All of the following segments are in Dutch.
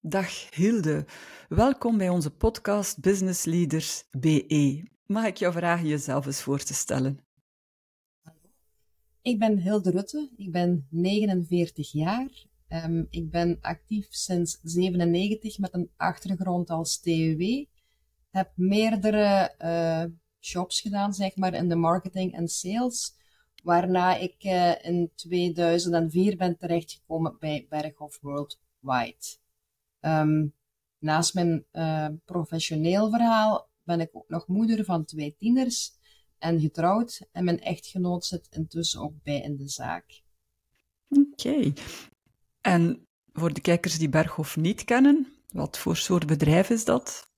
Dag Hilde, welkom bij onze podcast Business Leaders BE. Mag ik jou vragen jezelf eens voor te stellen? Ik ben Hilde Rutte, ik ben 49 jaar. Um, ik ben actief sinds 97 met een achtergrond als TUW. Heb meerdere jobs gedaan, zeg maar, in de marketing en sales. Waarna ik uh, in 2004 ben terechtgekomen bij Berghoff Worldwide. Um, naast mijn uh, professioneel verhaal ben ik ook nog moeder van twee tieners en getrouwd. En mijn echtgenoot zit intussen ook bij in de zaak. Oké. En voor de kijkers die Berghof niet kennen, wat voor soort bedrijf is dat?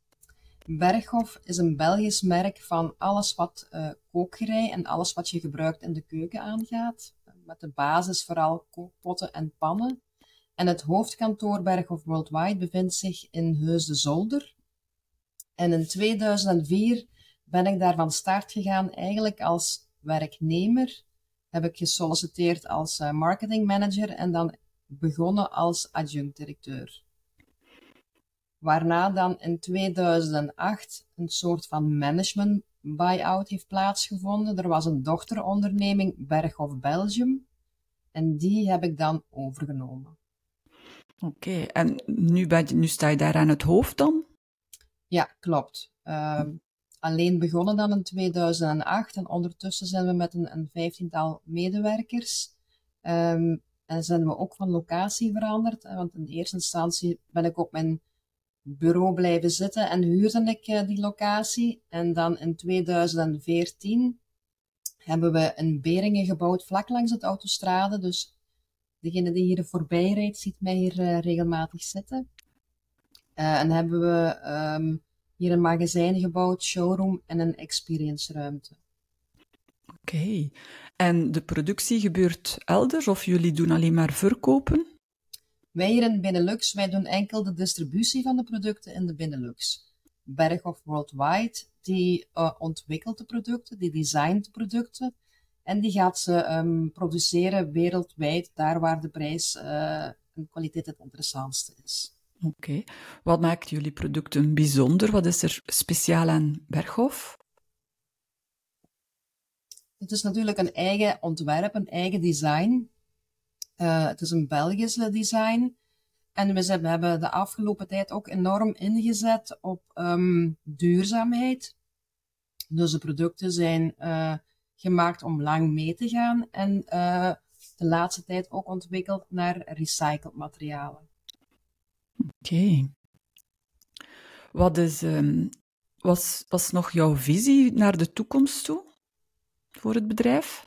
Berghof is een Belgisch merk van alles wat uh, kookgerei en alles wat je gebruikt in de keuken aangaat. Met de basis vooral kookpotten en pannen. En het hoofdkantoor Berghof Worldwide bevindt zich in Heus de Zolder. En in 2004 ben ik daar van start gegaan eigenlijk als werknemer. Heb ik gesolliciteerd als uh, marketingmanager en dan begonnen als adjunct-directeur. Waarna dan in 2008 een soort van management buy-out heeft plaatsgevonden. Er was een dochteronderneming Berghof Belgium en die heb ik dan overgenomen. Oké, en nu, ben je, nu sta je daar aan het hoofd dan? Ja, klopt. Uh, alleen begonnen dan in 2008 en ondertussen zijn we met een, een vijftiental medewerkers. Um, en zijn we ook van locatie veranderd. Want in eerste instantie ben ik op mijn bureau blijven zitten en huurde ik uh, die locatie. En dan in 2014 hebben we een Beringen gebouwd vlak langs het autostrade. Dus degene die hier voorbij rijdt, ziet mij hier uh, regelmatig zitten. Uh, en hebben we um, hier een magazijn gebouwd, showroom en een experience ruimte. Oké. Okay. En de productie gebeurt elders of jullie doen alleen maar verkopen? Wij hier in Benelux, wij doen enkel de distributie van de producten in de Benelux. Berghoff Worldwide, die uh, ontwikkelt de producten, die designt de producten en die gaat ze um, produceren wereldwijd, daar waar de prijs uh, en kwaliteit het interessantste is. Oké. Okay. Wat maakt jullie producten bijzonder? Wat is er speciaal aan Berghof? Het is natuurlijk een eigen ontwerp, een eigen design. Uh, het is een Belgisch design. En we hebben de afgelopen tijd ook enorm ingezet op um, duurzaamheid. Dus de producten zijn uh, gemaakt om lang mee te gaan en uh, de laatste tijd ook ontwikkeld naar recycled materialen. Oké. Okay. Wat is, um, was, was nog jouw visie naar de toekomst toe voor het bedrijf?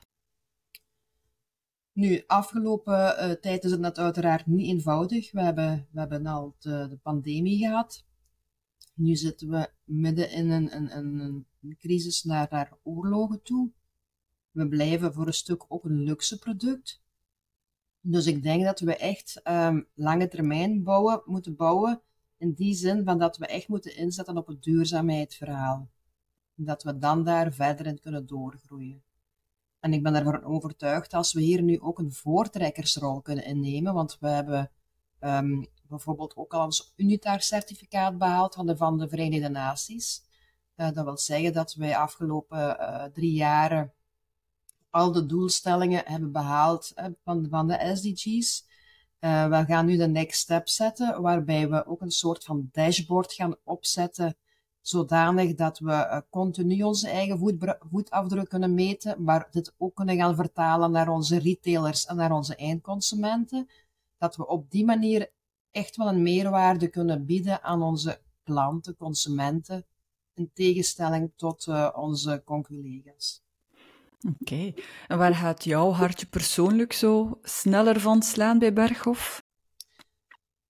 Nu, afgelopen uh, tijd is het net uiteraard niet eenvoudig. We hebben, we hebben al de, de pandemie gehad. Nu zitten we midden in een, een, een, een crisis naar, naar oorlogen toe. We blijven voor een stuk ook een luxe product. Dus ik denk dat we echt um, lange termijn bouwen, moeten bouwen. In die zin van dat we echt moeten inzetten op het duurzaamheidsverhaal. Dat we dan daar verder in kunnen doorgroeien. En ik ben ervan overtuigd als we hier nu ook een voortrekkersrol kunnen innemen, want we hebben um, bijvoorbeeld ook al ons unitair certificaat behaald van de, Verenigde Naties. Uh, dat wil zeggen dat wij afgelopen uh, drie jaren al de doelstellingen hebben behaald van, van de SDG's. we gaan nu de next step zetten, waarbij we ook een soort van dashboard gaan opzetten zodanig dat we uh, continu onze eigen voetafdruk kunnen meten, maar dit ook kunnen gaan vertalen naar onze retailers en naar onze eindconsumenten. Dat we op die manier echt wel een meerwaarde kunnen bieden aan onze klanten, consumenten, in tegenstelling tot uh, onze conculega's. Oké, en waar gaat jouw hartje persoonlijk zo sneller van slaan bij Berghof?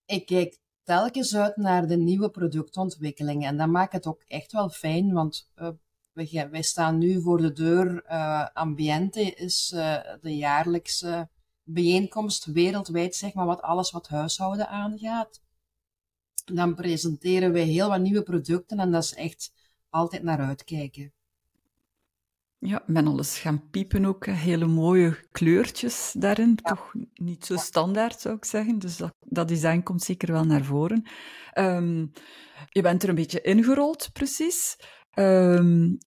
Ik kijk telkens uit naar de nieuwe productontwikkelingen. En dat maakt het ook echt wel fijn, want uh, wij, staan nu voor de deur. Uh, Ambiente is uh, de jaarlijkse bijeenkomst wereldwijd, zeg maar, wat alles wat huishouden aangaat. Dan presenteren wij heel wat nieuwe producten en dat is echt altijd naar uitkijken. Ja, men alles gaan piepen ook. Hele mooie kleurtjes daarin. Toch niet zo standaard, zou ik zeggen. Dus dat, dat design komt zeker wel naar voren. Um, je bent er een beetje ingerold, precies. Um,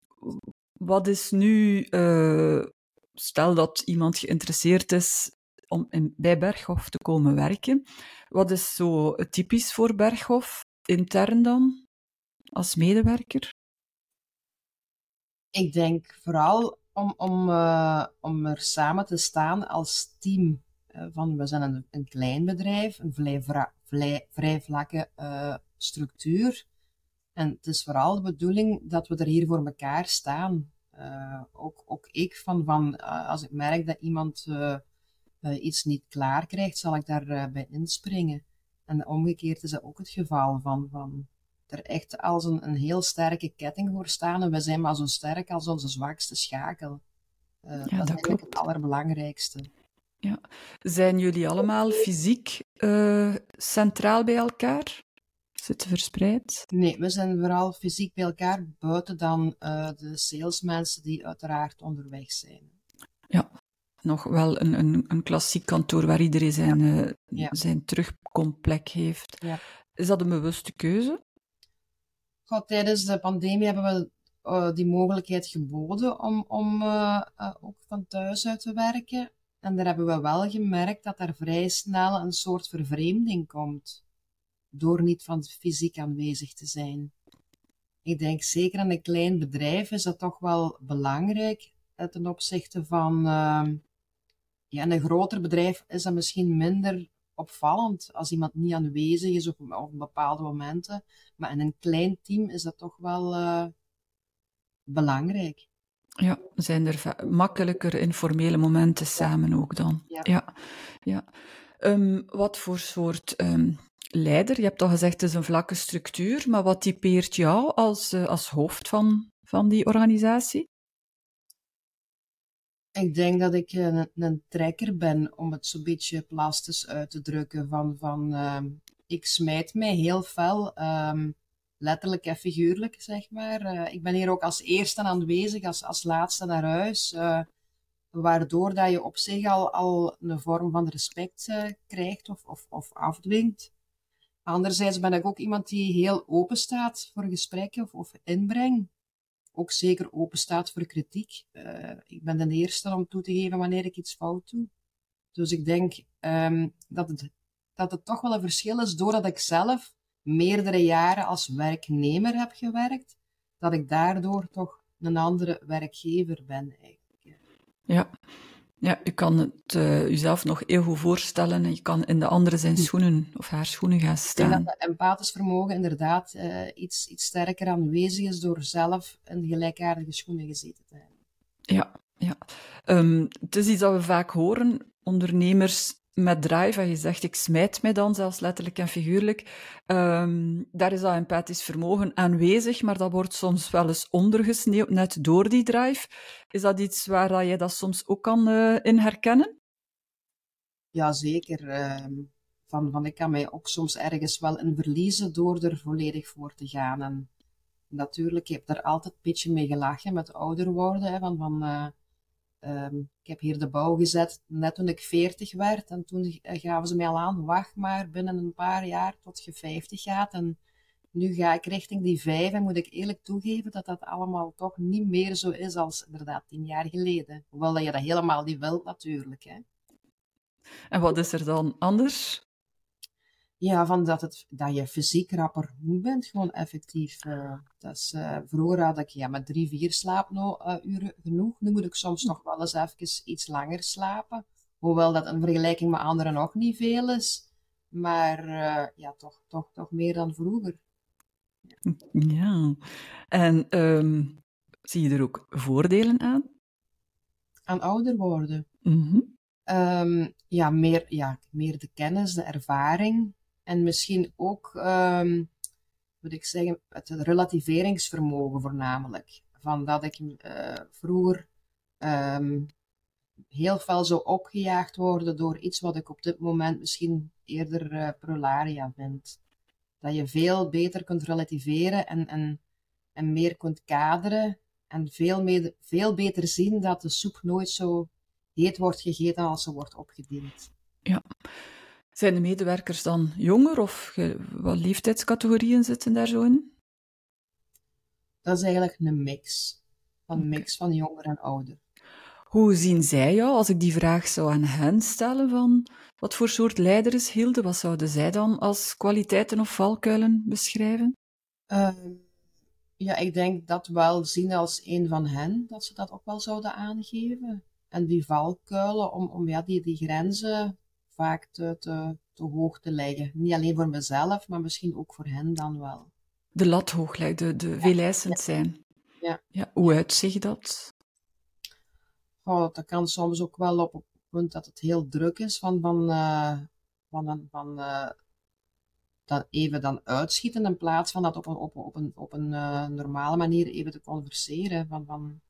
wat is nu... Uh, stel dat iemand geïnteresseerd is om in, bij Berghof te komen werken. Wat is zo typisch voor Berghof, intern dan, als medewerker? Ik denk vooral om, om, uh, om er samen te staan als team. Uh, van, we zijn een, een klein bedrijf, een vrij, vlakke uh, structuur. En het is vooral de bedoeling dat we er hier voor elkaar staan. ook, ook ik, van, van, als ik merk dat iemand iets niet klaar krijgt, zal ik daarbij bij inspringen. En omgekeerd is dat ook het geval van, van er echt als een, een heel sterke ketting voor staan. En we zijn maar zo sterk als onze zwakste schakel. Uh, ja, dat, dat is eigenlijk het allerbelangrijkste. Ja. Zijn jullie allemaal fysiek uh, centraal bij elkaar? Zitten verspreid? Nee, we zijn vooral fysiek bij elkaar, buiten dan uh, de salesmensen die uiteraard onderweg zijn. Ja, nog wel een, een, een klassiek kantoor waar iedereen zijn, ja. zijn terugkomplek heeft. Ja. Is dat een bewuste keuze? God, tijdens de pandemie hebben we uh, die mogelijkheid geboden om, om uh, uh, ook van thuis uit te werken. En daar hebben we wel gemerkt dat er vrij snel een soort vervreemding komt. Door niet van fysiek aanwezig te zijn. Ik denk zeker aan een klein bedrijf is dat toch wel belangrijk ten opzichte van ja, een groter bedrijf is dat misschien minder opvallend als iemand niet aanwezig is op, op bepaalde momenten. Maar in een klein team is dat toch wel uh, belangrijk. Ja, zijn er makkelijker informele momenten samen ook dan? Ja. ja, ja. Um, wat voor soort um, leider? Je hebt al gezegd, het is een vlakke structuur, maar wat typeert jou als, uh, als hoofd van, van die organisatie? Ik denk dat ik een, een trekker ben, om het zo'n beetje plastisch uit te drukken. Van, van uh, ik smijt mij heel fel, um, letterlijk en figuurlijk, zeg maar. Uh, ik ben hier ook als eerste aanwezig, als, als laatste naar huis. Uh, waardoor dat je op zich al, al een vorm van respect krijgt of, of, of afdwingt. Anderzijds ben ik ook iemand die heel open staat voor gesprekken of, of inbreng ook zeker open staat voor kritiek. Uh, ik ben de eerste om toe te geven wanneer ik iets fout doe. Dus ik denk um, dat, het, dat het toch wel een verschil is, doordat ik zelf meerdere jaren als werknemer heb gewerkt, dat ik daardoor toch een andere werkgever ben eigenlijk. Ja, ja, je kan het uh, jezelf nog heel goed voorstellen en je kan in de andere zijn hm. schoenen of haar schoenen gaan staan. Ik denk dat het empathisch vermogen inderdaad uh, iets, iets sterker aanwezig is door zelf in gelijkaardige schoenen gezeten te hebben. Ja, ja. Um, het is iets dat we vaak horen. Ondernemers met drive, en je zegt ik smijt mij dan, zelfs letterlijk en figuurlijk, um, daar is dat empathisch vermogen aanwezig, maar dat wordt soms wel eens ondergesneeuwd, net door die drive. Is dat iets waar dat je dat soms ook kan uh, in herkennen? Ja, zeker. Uh, van, van, ik kan mij ook soms ergens wel in verliezen door er volledig voor te gaan. En natuurlijk, ik heb daar altijd een beetje mee gelachen met ouder worden, hè, van, van uh, Um, ik heb hier de bouw gezet net toen ik 40 werd. En toen gaven ze mij al aan, wacht maar binnen een paar jaar tot je 50 gaat. En nu ga ik richting die 5 en moet ik eerlijk toegeven dat dat allemaal toch niet meer zo is als inderdaad tien jaar geleden. Hoewel dat je dat helemaal niet wilt natuurlijk. Hè. En wat is er dan anders? Ja, van dat, het, dat je fysiek rapper moe bent, gewoon effectief. Uh, dat is, uh, vroeger had ik ja, met drie, vier slaapuren genoeg. Nu moet ik soms nog wel eens even iets langer slapen. Hoewel dat in vergelijking met anderen nog niet veel is. Maar ja, toch, toch, toch meer dan vroeger. Ja, ja. en um, zie je er ook voordelen aan? Aan ouder worden? Mm -hmm. um, ja, meer, ja, meer de kennis, de ervaring. En misschien ook, um, moet ik zeggen, het relativeringsvermogen voornamelijk. Van dat ik uh, vroeger um, heel veel zou opgejaagd worden door iets wat ik op dit moment misschien eerder uh, prolaria vind. Dat je veel beter kunt relativeren en, en, en meer kunt kaderen En veel, mee, veel beter zien dat de soep nooit zo heet wordt gegeten als ze wordt opgediend. Ja. Zijn de medewerkers dan jonger of wat leeftijdscategorieën zitten daar zo in? Dat is eigenlijk een mix. Een mix van jonger en ouder. Hoe zien zij jou als ik die vraag zou aan hen stellen van wat voor soort leider is Hilde? Wat zouden zij dan als kwaliteiten of valkuilen beschrijven? Ehm, ja, ik denk dat wel zien als een van hen, dat ze dat ook wel zouden aangeven. En die valkuilen, om, om ja, die, die grenzen vaak te, te, te hoog te leggen. Niet alleen voor mezelf, maar misschien ook voor hen dan wel. De lat hoog leggen, de, de veeleisend zijn. Ja. ja. Hoe uitzicht dat? Oh, dat kan soms ook wel op het punt dat het heel druk is, van, van, uh, van, van uh, dat even dan uitschieten in plaats van dat op een, op, op een, op een uh, normale manier even te converseren. Van, van,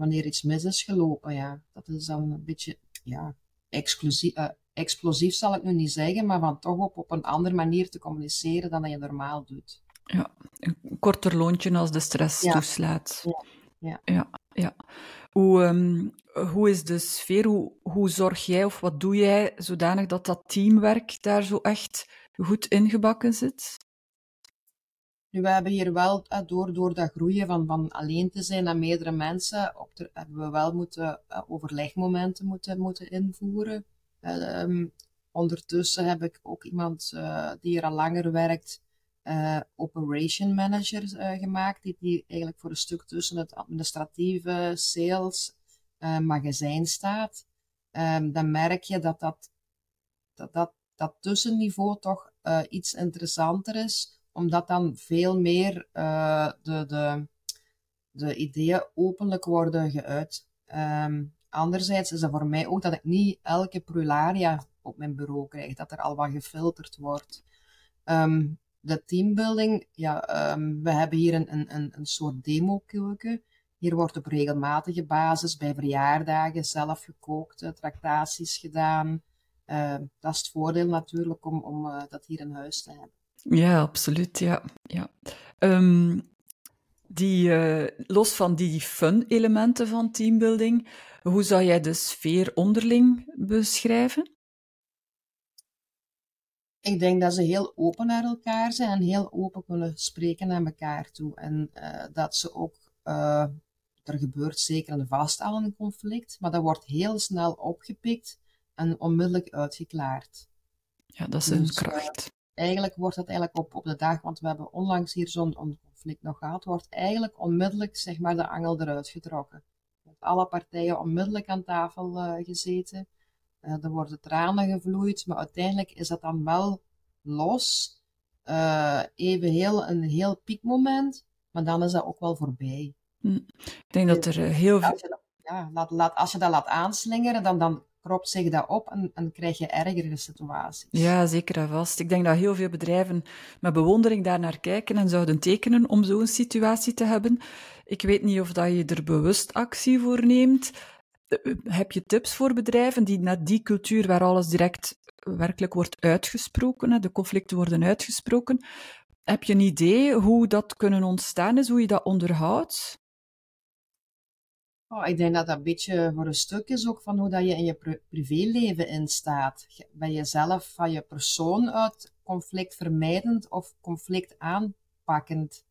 wanneer iets mis is gelopen, ja. Dat is dan een beetje, ja, exclusief, explosief zal ik nu niet zeggen, maar van toch op, op een andere manier te communiceren dan dat je normaal doet. Ja, een korter loontje als de stress toeslaat. Ja. Ja. ja, ja. Hoe, um, hoe is de sfeer? Hoe, hoe zorg jij of wat doe jij zodanig dat dat teamwerk daar zo echt goed ingebakken zit? Nu, we hebben hier wel, door, door dat groeien van, van alleen te zijn naar meerdere mensen, op hebben we wel moeten overlegmomenten moeten, moeten invoeren. Um, ondertussen heb ik ook iemand uh, die er al langer werkt, operation manager gemaakt, die, die eigenlijk voor een stuk tussen het administratieve, sales, magazijn staat. Um, dan merk je dat dat, dat, dat, dat tussenniveau toch iets interessanter is, omdat dan veel meer de, de, de ideeën openlijk worden geuit. Um, anderzijds is dat voor mij ook dat ik niet elke prularia op mijn bureau krijg, dat er al wat gefilterd wordt. Um, de teambuilding, ja, um, we hebben hier een, een, een soort demo-keuken. Hier wordt op regelmatige basis bij verjaardagen zelf gekookt, tractaties gedaan. Dat is het voordeel natuurlijk om, om uh, dat hier in huis te hebben. Ja, absoluut. Ja. Ja. Um, die, uh, los van die fun-elementen van teambuilding, hoe zou jij de sfeer onderling beschrijven? Ik denk dat ze heel open naar elkaar zijn en heel open kunnen spreken naar elkaar toe. En uh, dat ze ook, uh, er gebeurt zeker een vasthoudend conflict, maar dat wordt heel snel opgepikt en onmiddellijk uitgeklaard. Ja, dat is een dus, kracht. Eigenlijk wordt dat eigenlijk op, op de dag, want we hebben onlangs hier zo'n conflict nog gehad, wordt eigenlijk onmiddellijk zeg maar de angel eruit getrokken. Alle partijen onmiddellijk aan tafel gezeten uh, er worden tranen gevloeid, maar uiteindelijk is dat dan wel los. Uh, even heel, een heel piekmoment, maar dan is dat ook wel voorbij. Hm. Ik denk dat er eh, heel veel. ja, laat, laat, als je dat laat aanslingeren, dan, dan kropt zich dat op en, en krijg je ergere situaties. Ja, zeker en vast. Ik denk dat heel veel bedrijven met bewondering daar naar kijken en zouden tekenen om zo'n situatie te hebben. Ik weet niet of dat je er bewust actie voor neemt. Eh, heb je tips voor bedrijven die naar die cultuur waar alles direct werkelijk wordt uitgesproken, de conflicten worden uitgesproken, heb je een idee hoe dat kunnen ontstaan is, hoe je dat onderhoudt? Oh, ik denk dat dat een beetje voor een stuk is ook van hoe dat je in je privéleven instaat. Ben je zelf van je persoon uit conflict vermijdend of conflict aanpakkend?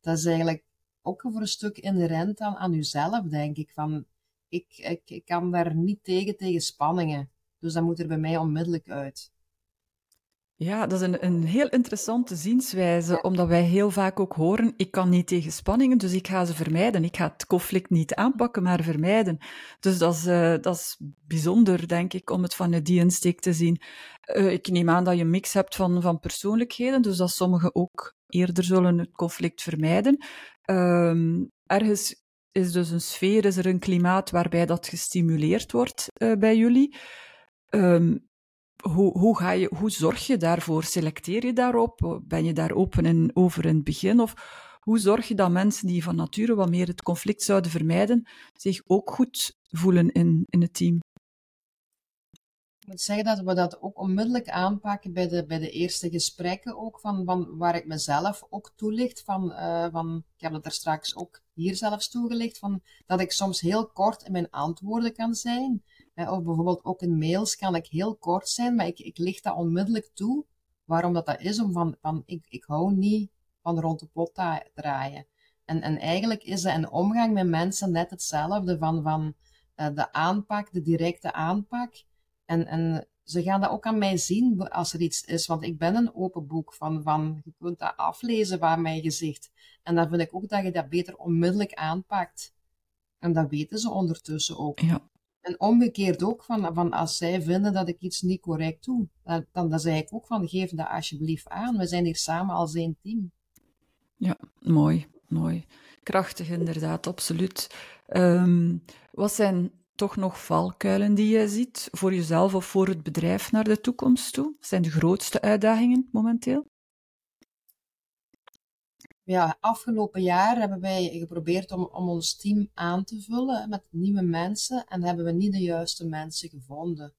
Dat is eigenlijk ook voor een stuk inherent aan, aan jezelf, denk ik. Van, ik, ik, ik kan daar niet tegen, tegen spanningen. Dus dat moet er bij mij onmiddellijk uit. Ja, dat is een, een heel interessante zienswijze, omdat wij heel vaak ook horen, ik kan niet tegen spanningen, dus ik ga ze vermijden. Ik ga het conflict niet aanpakken, maar vermijden. Dus dat is, uh, dat is bijzonder, denk ik, om het van die insteek te zien. Uh, ik neem aan dat je een mix hebt van, van persoonlijkheden, dus dat sommigen ook eerder zullen het conflict vermijden. Uh, ergens is dus een sfeer, is er een klimaat waarbij dat gestimuleerd wordt uh, bij jullie. Um, hoe, hoe, ga je, hoe zorg je daarvoor? Selecteer je daarop? Ben je daar open in, over in het begin? Of hoe zorg je dat mensen die van nature wat meer het conflict zouden vermijden, zich ook goed voelen in, in het team? moet zeggen dat we dat ook onmiddellijk aanpakken bij de, bij de eerste gesprekken ook, van, van waar ik mezelf ook toelicht. Van, uh, van, ik heb het er straks ook hier zelfs toegelicht, van, dat ik soms heel kort in mijn antwoorden kan zijn. Of bijvoorbeeld ook in mails kan ik heel kort zijn, maar ik, ik licht dat onmiddellijk toe. Waarom dat, dat is? Om van, van ik, ik hou niet van rond de pot draaien. En, en eigenlijk is dat een omgang met mensen net hetzelfde van, van uh, de aanpak, de directe aanpak. En, en ze gaan dat ook aan mij zien als er iets is, want ik ben een open boek van, van je kunt dat aflezen waar mijn gezicht. En dan vind ik ook dat je dat beter onmiddellijk aanpakt. En dat weten ze ondertussen ook. Ja. En omgekeerd ook, van, van als zij vinden dat ik iets niet correct doe, dan, dan, dan zei ik ook van, geef dat alsjeblieft aan. We zijn hier samen als één team. Ja, mooi, mooi. Krachtig inderdaad, absoluut. Um, wat zijn toch nog valkuilen die je ziet voor jezelf of voor het bedrijf naar de toekomst toe? Wat zijn de grootste uitdagingen momenteel? Ja, afgelopen jaar hebben wij geprobeerd om, om ons team aan te vullen met nieuwe mensen en hebben we niet de juiste mensen gevonden.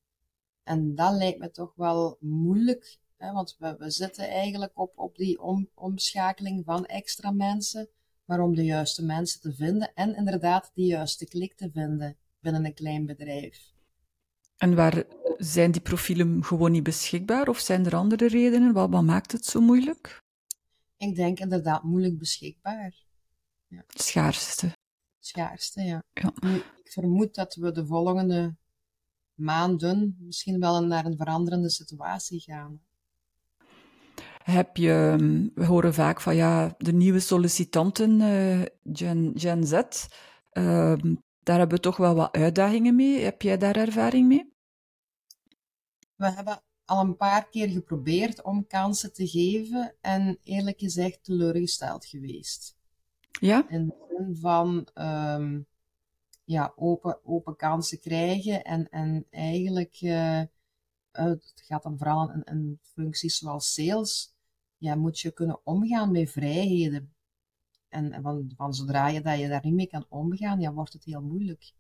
En dat lijkt me toch wel moeilijk, hè, want we, we zitten eigenlijk op, op die om, omschakeling van extra mensen, maar om de juiste mensen te vinden en inderdaad die juiste klik te vinden binnen een klein bedrijf. En waar zijn die profielen gewoon niet beschikbaar of zijn er andere redenen? Wat maakt het zo moeilijk? Ik denk inderdaad moeilijk beschikbaar. Ja. Schaarste. Schaarste, ja. ja. Ik vermoed dat we de volgende maanden misschien wel naar een veranderende situatie gaan. Heb je, we horen vaak van ja, de nieuwe sollicitanten, uh, Gen, Gen Z, uh, daar hebben we toch wel wat uitdagingen mee. Heb jij daar ervaring mee? We hebben al een paar keer geprobeerd om kansen te geven en eerlijk gezegd teleurgesteld geweest. Ja? In de zin van um, ja, open, open kansen krijgen en, en eigenlijk, uh, het gaat dan vooral in, in functies zoals sales, ja, moet je kunnen omgaan met vrijheden. En van, van zodra je, dat je daar niet mee kan omgaan, ja, wordt het heel moeilijk.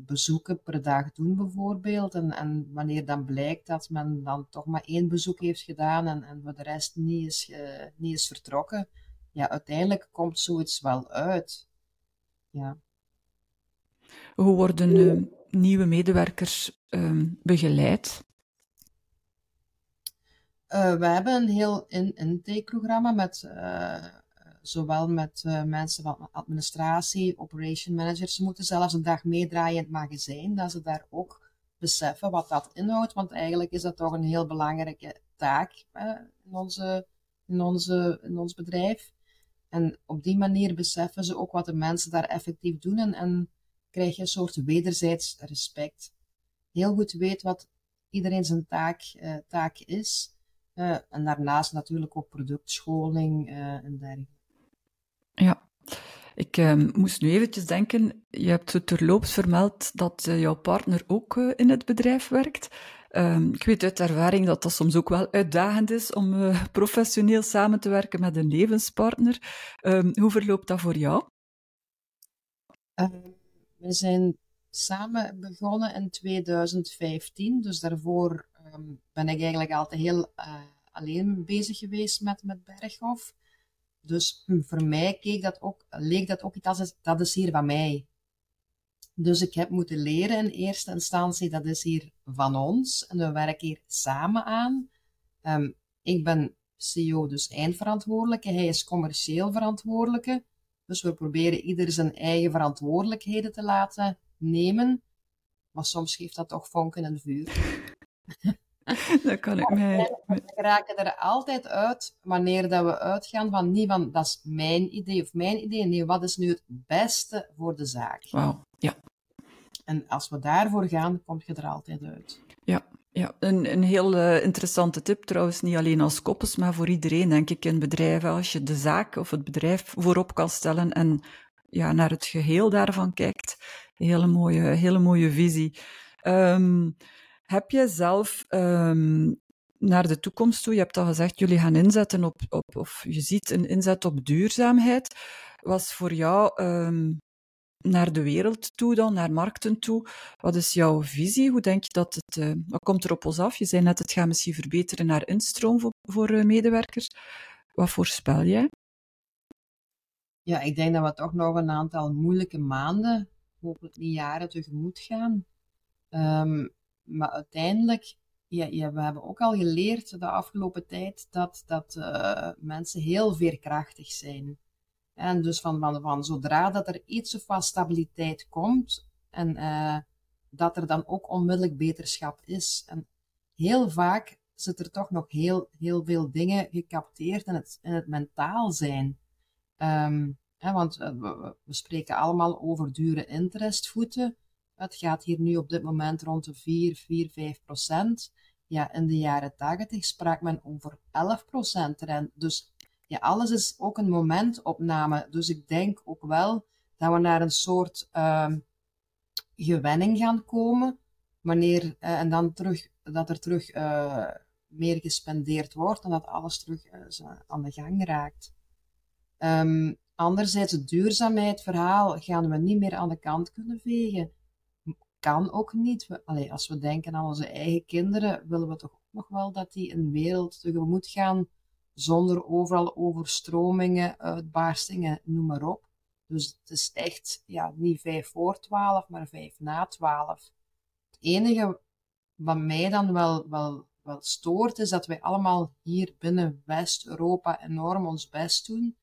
Bezoeken per dag doen bijvoorbeeld. En, en wanneer dan blijkt dat men dan toch maar één bezoek heeft gedaan en, en voor de rest niet is, uh, niet is vertrokken, ja, uiteindelijk komt zoiets wel uit. Ja. Hoe worden uh, nieuwe medewerkers uh, begeleid? Uh, we hebben een heel in intakeprogramma met zowel met uh, mensen van administratie, operation managers. Ze moeten zelfs een dag meedraaien in het magazijn, dat ze daar ook beseffen wat dat inhoudt. Want eigenlijk is dat toch een heel belangrijke taak uh, in, onze, in, onze, in ons bedrijf. En op die manier beseffen ze ook wat de mensen daar effectief doen en, krijg je een soort wederzijds respect. Heel goed weet wat iedereen zijn taak, taak is. En daarnaast natuurlijk ook productscholing en dergelijke. Ja, ik uh, moest nu eventjes denken, je hebt het terloops vermeld dat uh, jouw partner ook uh, in het bedrijf werkt. Ehm, ik weet uit ervaring dat dat soms ook wel uitdagend is om eh, professioneel samen te werken met een levenspartner. Um, hoe verloopt dat voor jou? Ehm, we zijn samen begonnen in 2015, dus daarvoor ben ik eigenlijk altijd heel alleen bezig geweest met, met Berghof. Dus hm, voor mij keek dat ook, leek dat ook iets als, dat is hier van mij. Dus ik heb moeten leren in eerste instantie, dat is hier van ons. En we werken hier samen aan. Um, ik ben CEO, dus eindverantwoordelijke. Hij is commercieel verantwoordelijke. Dus we proberen ieder zijn eigen verantwoordelijkheden te laten nemen. Maar soms geeft dat toch vonken en vuur. dat kan ik mij... We raken er altijd uit wanneer dat we uitgaan van niet van dat is mijn idee of mijn idee. Nee, wat is nu het beste voor de zaak? Wauw, ja. En als we daarvoor gaan, kom je er altijd uit. Ja, ja, een, een heel uh, interessante tip trouwens, niet alleen als koppels, maar voor iedereen, denk ik, in bedrijven. Als je de zaak of het bedrijf voorop kan stellen en ja, naar het geheel daarvan kijkt, hele mooie, hele mooie visie. Um, heb je zelf um, naar de toekomst toe, je hebt al gezegd, jullie gaan inzetten op, op of je ziet een inzet op duurzaamheid. Was voor jou um, naar de wereld toe dan, naar markten toe. Wat is jouw visie? Hoe denk je dat het, uh, wat komt er op ons af? Je zei net, het gaat misschien verbeteren naar instroom voor, voor uh, medewerkers. Wat voorspel jij? Ja, ik denk dat we toch nog een aantal moeilijke maanden, hopelijk niet jaren, tegemoet gaan. Um, maar uiteindelijk, ja, ja, we hebben ook al geleerd de afgelopen tijd dat, dat uh, mensen heel veerkrachtig zijn. En dus van, van, van zodra dat er iets wat stabiliteit komt, en uh, dat er dan ook onmiddellijk beterschap is. En heel vaak zit er toch nog heel, heel veel dingen gecapteerd in het, in het mentaal zijn. Um, hè, want uh, we, we, spreken allemaal over dure interestvoeten. Het gaat hier nu op dit moment rond de 4, 4, 5 procent. Ja, in de jaren 80 sprak men over 11 procent rente. Dus ja, alles is ook een momentopname. Dus ik denk ook wel dat we naar een soort uh, gewenning gaan komen. Wanneer, uh, en dan terug, dat er terug uh, meer gespendeerd wordt en dat alles terug uh, aan de gang raakt. Um, anderzijds, het duurzaamheidsverhaal gaan we niet meer aan de kant kunnen vegen. Kan ook niet. We, als we denken aan onze eigen kinderen, willen we toch ook nog wel dat die een wereld tegemoet gaan zonder overal overstromingen, uitbarstingen, noem maar op. Dus het is echt ja, niet vijf voor twaalf, maar vijf na twaalf. Het enige wat mij dan wel, wel, wel stoort, is dat wij allemaal hier binnen West-Europa enorm ons best doen.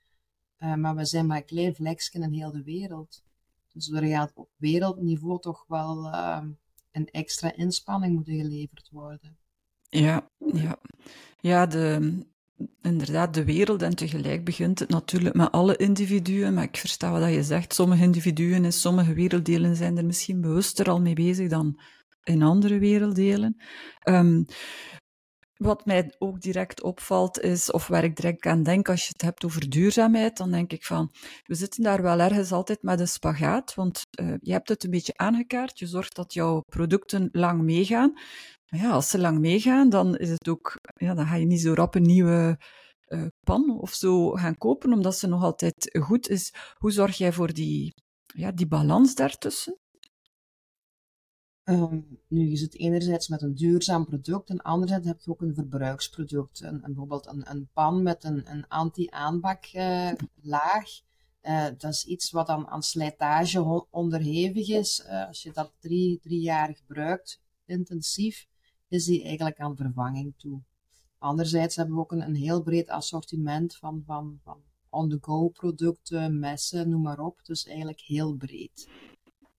Uh, maar we zijn maar een klein vlekje in heel de wereld. Dus er gaat op wereldniveau toch wel uh, een extra inspanning moeten geleverd worden. Ja, ja. ja de, inderdaad de wereld en tegelijk begint het natuurlijk met alle individuen, maar ik versta wat je zegt. Sommige individuen in sommige werelddelen zijn er misschien bewuster al mee bezig dan in andere werelddelen. Um, wat mij ook direct opvalt is, of waar ik direct aan denk als je het hebt over duurzaamheid, dan denk ik van, we zitten daar wel ergens altijd met een spagaat, want uh, je hebt het een beetje aangekaart, je zorgt dat jouw producten lang meegaan, ja, als ze lang meegaan, dan is het ook, ja, dan ga je niet zo rap een nieuwe uh, pan of zo gaan kopen, omdat ze nog altijd goed is. Hoe zorg jij voor die, ja, die balans daartussen? Um, nu is het enerzijds met een duurzaam product en anderzijds heb je ook een verbruiksproduct. Een, bijvoorbeeld een, een, pan met een, een anti-aanbaklaag. Uh, uh, dat is iets wat dan aan slijtage onderhevig is. Uh, als je dat drie, drie jaar gebruikt, intensief, is die eigenlijk aan vervanging toe. Anderzijds hebben we ook een, een heel breed assortiment van, van, van on-the-go producten, messen, noem maar op. Dus eigenlijk heel breed.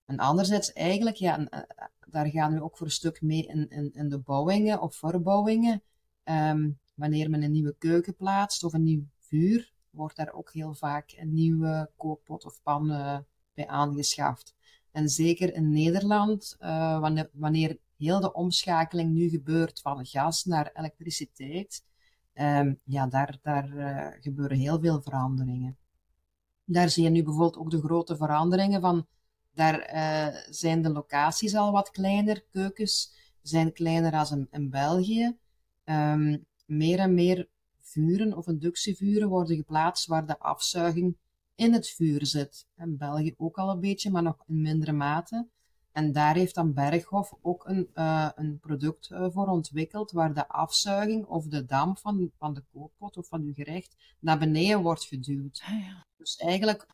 En anderzijds eigenlijk, ja, eh, daar gaan we ook voor een stuk mee in, in, in de bouwingen of verbouwingen. Um, wanneer men een nieuwe keuken plaatst of een nieuw vuur, wordt daar ook heel vaak een nieuwe kookpot of pan uh, bij aangeschaft. En zeker in Nederland, wanneer, wanneer heel de omschakeling nu gebeurt van gas naar elektriciteit, um, ja, daar, daar gebeuren heel veel veranderingen. Daar zie je nu bijvoorbeeld ook de grote veranderingen van, daar uh, zijn de locaties al wat kleiner, keukens zijn kleiner als in, in België. Um, meer en meer vuren of inductievuren worden geplaatst waar de afzuiging in het vuur zit. In België ook al een beetje, maar nog in mindere mate. En daar heeft dan Berghof ook een, uh, een product uh, voor ontwikkeld, waar de afzuiging of de damp van, van de kookpot of van uw gerecht naar beneden wordt geduwd. Ah, ja. Dus eigenlijk,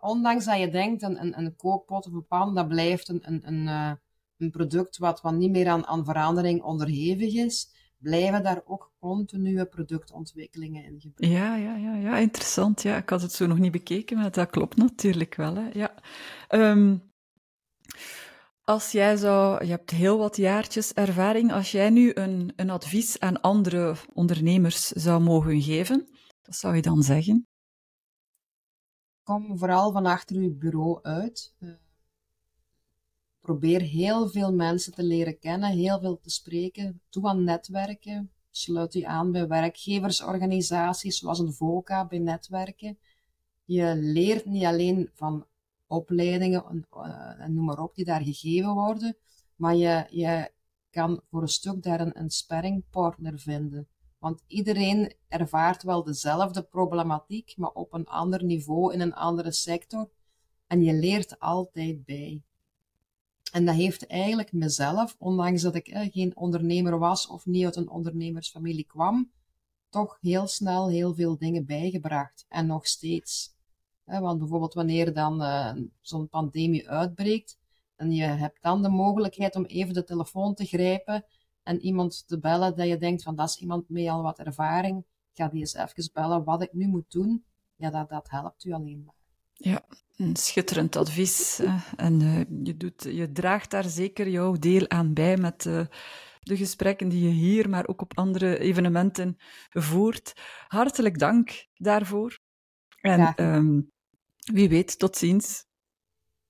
ondanks dat je denkt, een, een, een, kookpot of een pan, dat blijft een, een, een, een product wat, wat niet meer aan, aan verandering onderhevig is, blijven daar ook continue productontwikkelingen in gebeuren. Ja, ja, ja, ja, interessant. Ja, ik had het zo nog niet bekeken, maar dat klopt natuurlijk wel. Hè. Ja. Um, als jij zou, je hebt heel wat jaartjes ervaring, als jij nu een, een advies aan andere ondernemers zou mogen geven, wat zou je dan zeggen? Kom vooral van achter je bureau uit. Uh, probeer heel veel mensen te leren kennen, heel veel te spreken. Doe aan netwerken. Sluit je aan bij werkgeversorganisaties zoals een VOCA, bij netwerken. Je leert niet alleen van opleidingen uh, en noem maar op die daar gegeven worden. Maar je, je kan voor een stuk daar een, een sparringpartner vinden. Want iedereen ervaart wel dezelfde problematiek, maar op een ander niveau in een andere sector. En je leert altijd bij. En dat heeft eigenlijk mezelf, ondanks dat ik eh, geen ondernemer was of niet uit een ondernemersfamilie kwam, toch heel snel heel veel dingen bijgebracht. En nog steeds. want bijvoorbeeld wanneer dan uh, zo'n pandemie uitbreekt, en je hebt dan de mogelijkheid om even de telefoon te grijpen en iemand te bellen dat je denkt van dat is iemand met al wat ervaring, ga die eens even bellen wat ik nu moet doen. Ja, dat, dat helpt u alleen maar. Ja, een schitterend advies. En uh, je, doet, je draagt daar zeker jouw deel aan bij met uh, de gesprekken die je hier, maar ook op andere evenementen voert. Hartelijk dank daarvoor. En um, wie weet, tot ziens.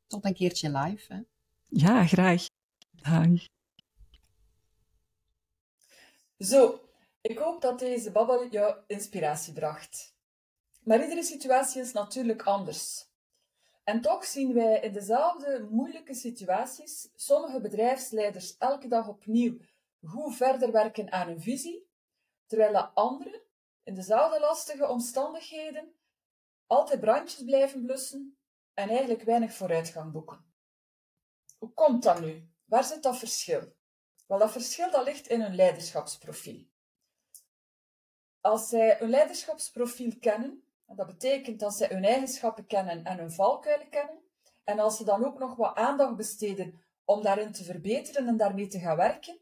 Tot een keertje live. Hè? Ja, graag. Dag. Zo, ik hoop dat deze babbel jou inspiratie bracht. Maar iedere situatie is natuurlijk anders. En toch zien wij in dezelfde moeilijke situaties sommige bedrijfsleiders elke dag opnieuw goed verder werken aan hun visie, terwijl anderen in dezelfde lastige omstandigheden altijd brandjes blijven blussen en eigenlijk weinig vooruitgang boeken. Hoe komt dat nu? Waar zit dat verschil? Wel, dat verschil dat ligt in hun leiderschapsprofiel. Als zij hun leiderschapsprofiel kennen, en dat betekent dat zij hun eigenschappen kennen en hun valkuilen kennen, en als ze dan ook nog wat aandacht besteden om daarin te verbeteren en daarmee te gaan werken,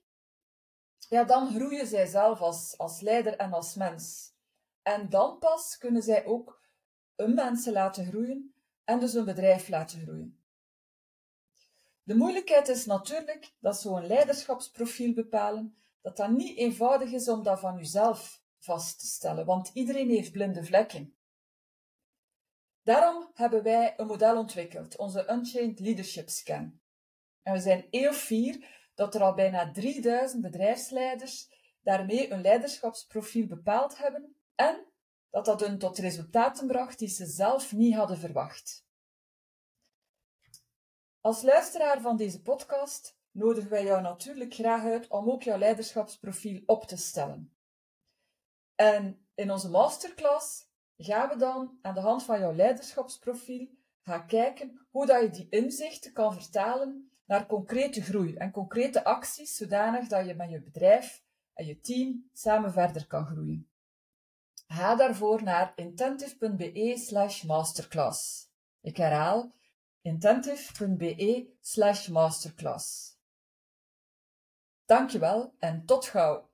ja, dan groeien zij zelf als, als leider en als mens. En dan pas kunnen zij ook hun mensen laten groeien en dus hun bedrijf laten groeien. De moeilijkheid is natuurlijk dat zo'n leiderschapsprofiel bepalen, dat dat niet eenvoudig is om dat van uzelf vast te stellen, want iedereen heeft blinde vlekken. Daarom hebben wij een model ontwikkeld, onze Unchained Leadership Scan. En we zijn heel fier dat er al bijna 3000 bedrijfsleiders daarmee een leiderschapsprofiel bepaald hebben en dat dat hun tot resultaten bracht die ze zelf niet hadden verwacht. Als luisteraar van deze podcast nodigen wij jou natuurlijk graag uit om ook jouw leiderschapsprofiel op te stellen. En in onze masterclass gaan we dan aan de hand van jouw leiderschapsprofiel gaan kijken hoe dat je die inzichten kan vertalen naar concrete groei en concrete acties, zodanig dat je met je bedrijf en je team samen verder kan groeien. Ga daarvoor naar intentive.be slash masterclass. Ik herhaal intentive.be slash masterclass. Dankjewel en tot gauw!